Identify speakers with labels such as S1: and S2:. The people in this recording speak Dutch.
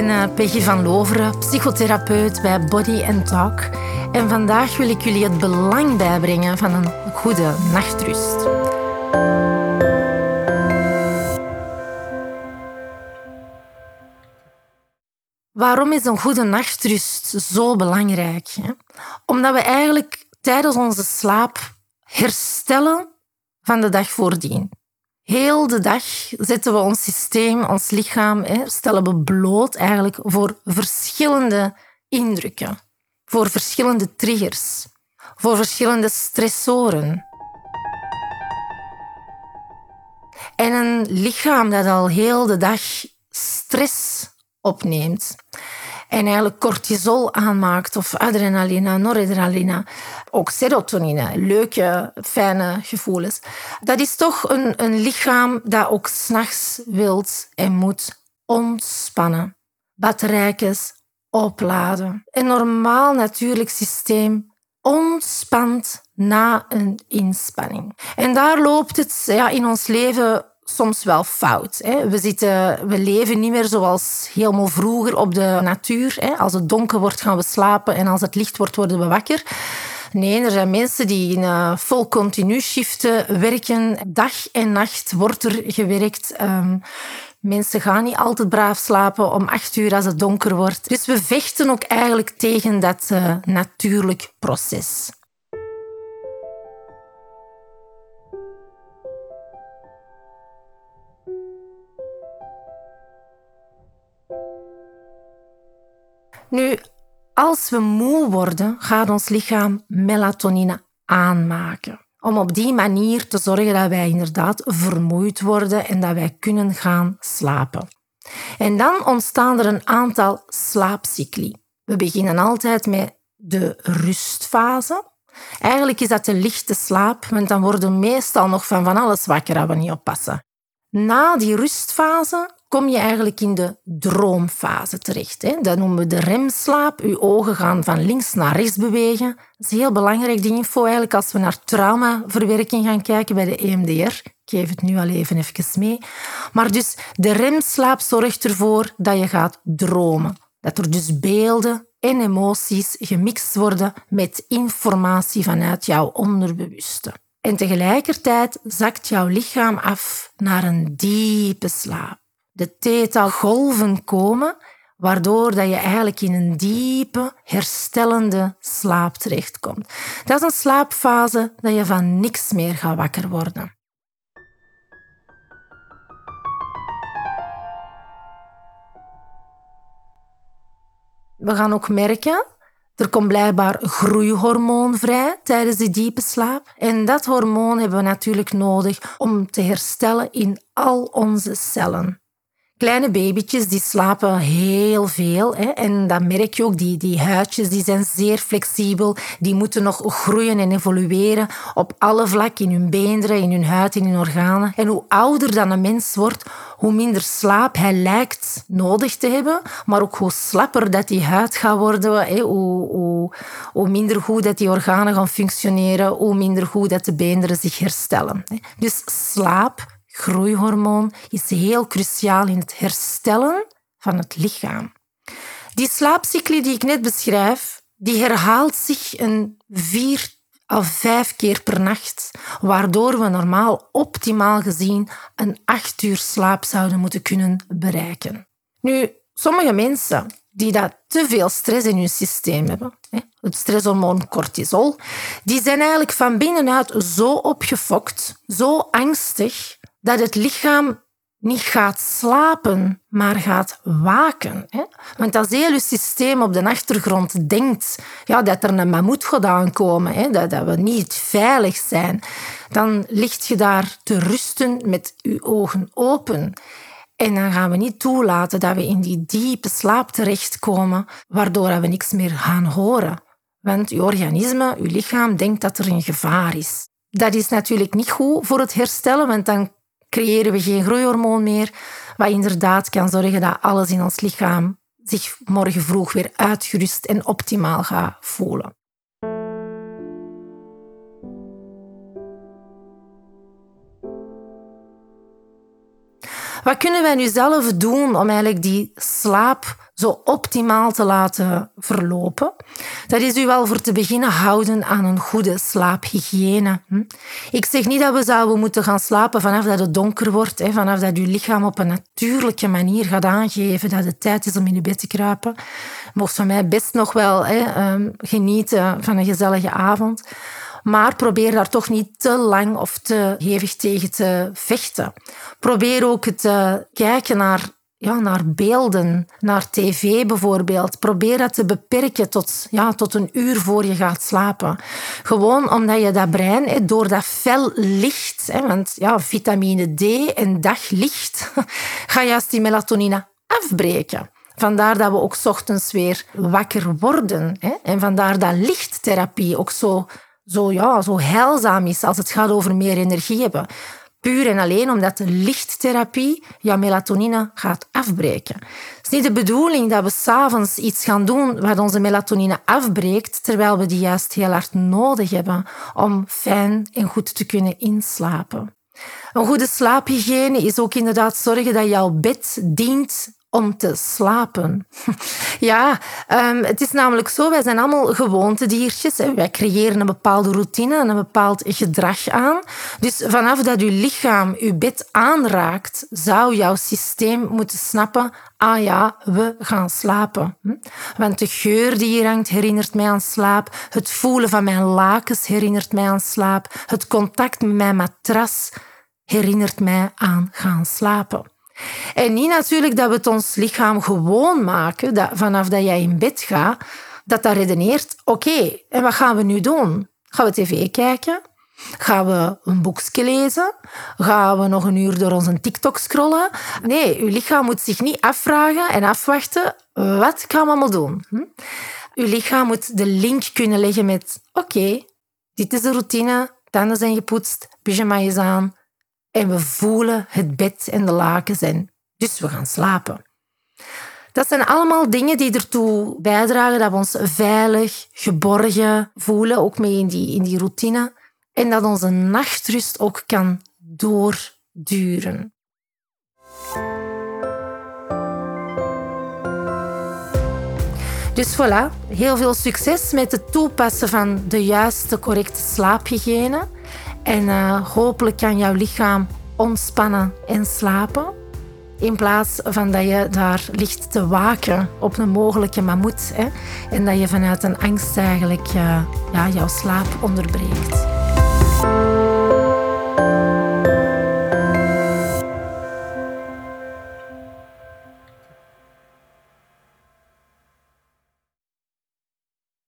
S1: ben eh, Peggy van Loveren, psychotherapeut bij Body and Talk. En vandaag wil ik jullie het belang bijbrengen van een goede nachtrust. Waarom is een goede nachtrust zo belangrijk? Omdat we eigenlijk tijdens onze slaap herstellen van de dag voordien. Heel de dag zetten we ons systeem, ons lichaam, stellen we bloot eigenlijk voor verschillende indrukken, voor verschillende triggers, voor verschillende stressoren. En een lichaam dat al heel de dag stress opneemt, en eigenlijk cortisol aanmaakt of adrenaline, noradrenaline, ook serotonine, leuke, fijne gevoelens. Dat is toch een, een lichaam dat ook s'nachts wilt en moet ontspannen. Batterijtjes opladen. Een normaal natuurlijk systeem ontspant na een inspanning. En daar loopt het ja, in ons leven soms wel fout. Hè. We, zitten, we leven niet meer zoals helemaal vroeger op de natuur. Hè. Als het donker wordt, gaan we slapen en als het licht wordt, worden we wakker. Nee, er zijn mensen die in uh, vol continu shiften werken. Dag en nacht wordt er gewerkt. Um, mensen gaan niet altijd braaf slapen om acht uur als het donker wordt. Dus we vechten ook eigenlijk tegen dat uh, natuurlijk proces. Nu, als we moe worden, gaat ons lichaam melatonine aanmaken. Om op die manier te zorgen dat wij inderdaad vermoeid worden en dat wij kunnen gaan slapen. En dan ontstaan er een aantal slaapcycli. We beginnen altijd met de rustfase. Eigenlijk is dat de lichte slaap, want dan worden we meestal nog van van alles wakker als we niet oppassen. Na die rustfase kom je eigenlijk in de droomfase terecht. Hè. Dat noemen we de remslaap. Je ogen gaan van links naar rechts bewegen. Dat is heel belangrijk, die info eigenlijk, als we naar traumaverwerking gaan kijken bij de EMDR. Ik geef het nu al even even mee. Maar dus de remslaap zorgt ervoor dat je gaat dromen. Dat er dus beelden en emoties gemixt worden met informatie vanuit jouw onderbewuste. En tegelijkertijd zakt jouw lichaam af naar een diepe slaap de theta-golven komen, waardoor dat je eigenlijk in een diepe, herstellende slaap terechtkomt. Dat is een slaapfase dat je van niks meer gaat wakker worden. We gaan ook merken, er komt blijkbaar groeihormoon vrij tijdens de diepe slaap. En dat hormoon hebben we natuurlijk nodig om te herstellen in al onze cellen. Kleine babytjes die slapen heel veel. Hè? En dat merk je ook. Die, die huidjes die zijn zeer flexibel. Die moeten nog groeien en evolueren op alle vlakken. In hun beenderen, in hun huid, in hun organen. En hoe ouder dan een mens wordt, hoe minder slaap hij lijkt nodig te hebben. Maar ook hoe slapper dat die huid gaat worden. Hè? Hoe, hoe, hoe minder goed dat die organen gaan functioneren. Hoe minder goed dat de beenderen zich herstellen. Hè? Dus slaap groeihormoon is heel cruciaal in het herstellen van het lichaam. Die slaapcycli die ik net beschrijf, die herhaalt zich een vier of vijf keer per nacht, waardoor we normaal optimaal gezien een acht uur slaap zouden moeten kunnen bereiken. Nu, sommige mensen die dat te veel stress in hun systeem hebben, het stresshormoon cortisol, die zijn eigenlijk van binnenuit zo opgefokt, zo angstig, dat het lichaam niet gaat slapen, maar gaat waken. Hè? Want als heel je systeem op de achtergrond denkt ja, dat er een mammoet gaat aankomen, hè, dat, dat we niet veilig zijn, dan ligt je daar te rusten met je ogen open. En dan gaan we niet toelaten dat we in die diepe slaap terechtkomen, waardoor we niks meer gaan horen. Want je organisme, je lichaam, denkt dat er een gevaar is. Dat is natuurlijk niet goed voor het herstellen, want dan creëren we geen groeihormoon meer, wat inderdaad kan zorgen dat alles in ons lichaam zich morgen vroeg weer uitgerust en optimaal gaat voelen. Wat kunnen wij nu zelf doen om eigenlijk die slaap zo optimaal te laten verlopen. Dat is u wel voor te beginnen houden aan een goede slaaphygiëne. Hm? Ik zeg niet dat we zouden moeten gaan slapen vanaf dat het donker wordt, vanaf dat uw lichaam op een natuurlijke manier gaat aangeven dat het tijd is om in je bed te kruipen. Mocht van mij best nog wel ehm, genieten van een gezellige avond. Maar probeer daar toch niet te lang of te hevig tegen te vechten. Probeer ook te kijken naar ja, naar beelden, naar tv bijvoorbeeld. Probeer dat te beperken tot, ja, tot een uur voor je gaat slapen. Gewoon omdat je dat brein, door dat fel licht, want ja, vitamine D en daglicht, ga juist die melatonine afbreken. Vandaar dat we ook ochtends weer wakker worden. En vandaar dat lichttherapie ook zo, zo, ja, zo heilzaam is als het gaat over meer energie hebben. Puur en alleen omdat de lichttherapie jouw melatonine gaat afbreken. Het is niet de bedoeling dat we s'avonds iets gaan doen wat onze melatonine afbreekt, terwijl we die juist heel hard nodig hebben om fijn en goed te kunnen inslapen. Een goede slaaphygiëne is ook inderdaad zorgen dat jouw bed dient om te slapen. Ja, um, het is namelijk zo, wij zijn allemaal gewoontediertjes. Hè. Wij creëren een bepaalde routine en een bepaald gedrag aan. Dus vanaf dat je lichaam je bed aanraakt, zou jouw systeem moeten snappen, ah ja, we gaan slapen. Hm? Want de geur die hier hangt herinnert mij aan slaap. Het voelen van mijn lakens herinnert mij aan slaap. Het contact met mijn matras herinnert mij aan gaan slapen. En niet natuurlijk dat we het ons lichaam gewoon maken, dat vanaf dat jij in bed gaat, dat dat redeneert, oké, en wat gaan we nu doen? Gaan we tv kijken? Gaan we een boekje lezen? Gaan we nog een uur door onze TikTok scrollen? Nee, uw lichaam moet zich niet afvragen en afwachten. Wat gaan we allemaal doen? Hm? Uw lichaam moet de link kunnen leggen met... Oké, dit is de routine. Tanden zijn gepoetst. Pyjama is aan. En we voelen het bed en de lakens en dus we gaan slapen. Dat zijn allemaal dingen die ertoe bijdragen dat we ons veilig, geborgen voelen, ook mee in die, in die routine. En dat onze nachtrust ook kan doorduren. Dus voilà, heel veel succes met het toepassen van de juiste, correcte slaaphygiëne. En uh, hopelijk kan jouw lichaam ontspannen en slapen. In plaats van dat je daar ligt te waken op een mogelijke mammoet. Hè? En dat je vanuit een angst eigenlijk ja, jouw slaap onderbreekt.